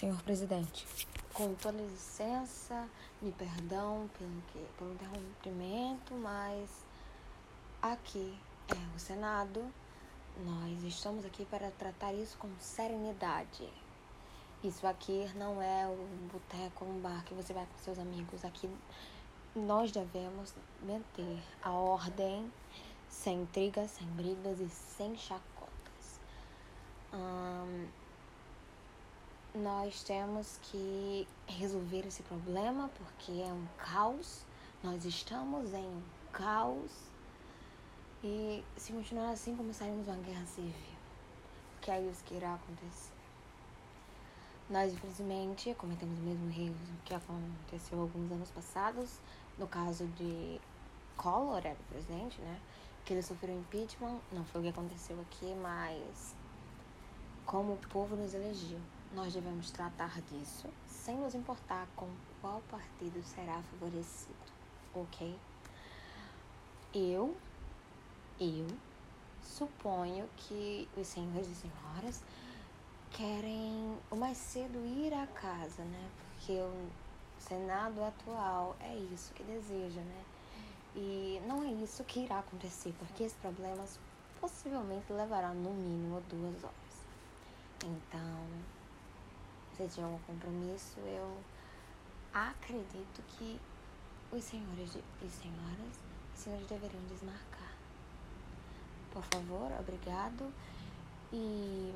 senhor presidente. Com toda licença, me perdão pelo, que, pelo interrompimento, mas aqui é o Senado. Nós estamos aqui para tratar isso com serenidade. Isso aqui não é um boteco, um bar que você vai com seus amigos. Aqui nós devemos manter a ordem sem intrigas, sem brigas e sem chacotas. Hum, nós temos que resolver esse problema porque é um caos. Nós estamos em um caos. E se continuar assim, começaremos uma guerra civil. Que é isso que irá acontecer. Nós, infelizmente, cometemos o mesmo erro que aconteceu alguns anos passados, no caso de Collor, era o presidente, né? Que ele sofreu impeachment. Não foi o que aconteceu aqui, mas como o povo nos elegeu. Nós devemos tratar disso sem nos importar com qual partido será favorecido, ok? Eu, eu suponho que os senhores e senhoras querem o mais cedo ir à casa, né? Porque o Senado atual é isso que deseja, né? E não é isso que irá acontecer, porque esses problemas possivelmente levará no mínimo duas horas. Então, se tiver um compromisso, eu acredito que os senhores e senhoras, os senhores deveriam desmarcar. Por favor, obrigado. E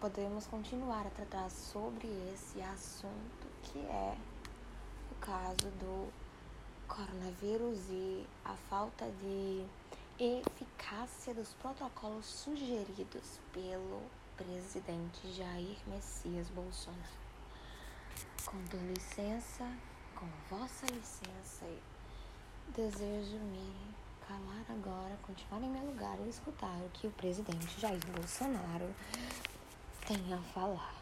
podemos continuar a tratar sobre esse assunto que é o caso do coronavírus e a falta de eficácia dos protocolos sugeridos pelo presidente Jair Messias Bolsonaro. Com licença, com vossa licença, desejo me calar agora, continuar em meu lugar e escutar o que o presidente Jair Bolsonaro tem a falar.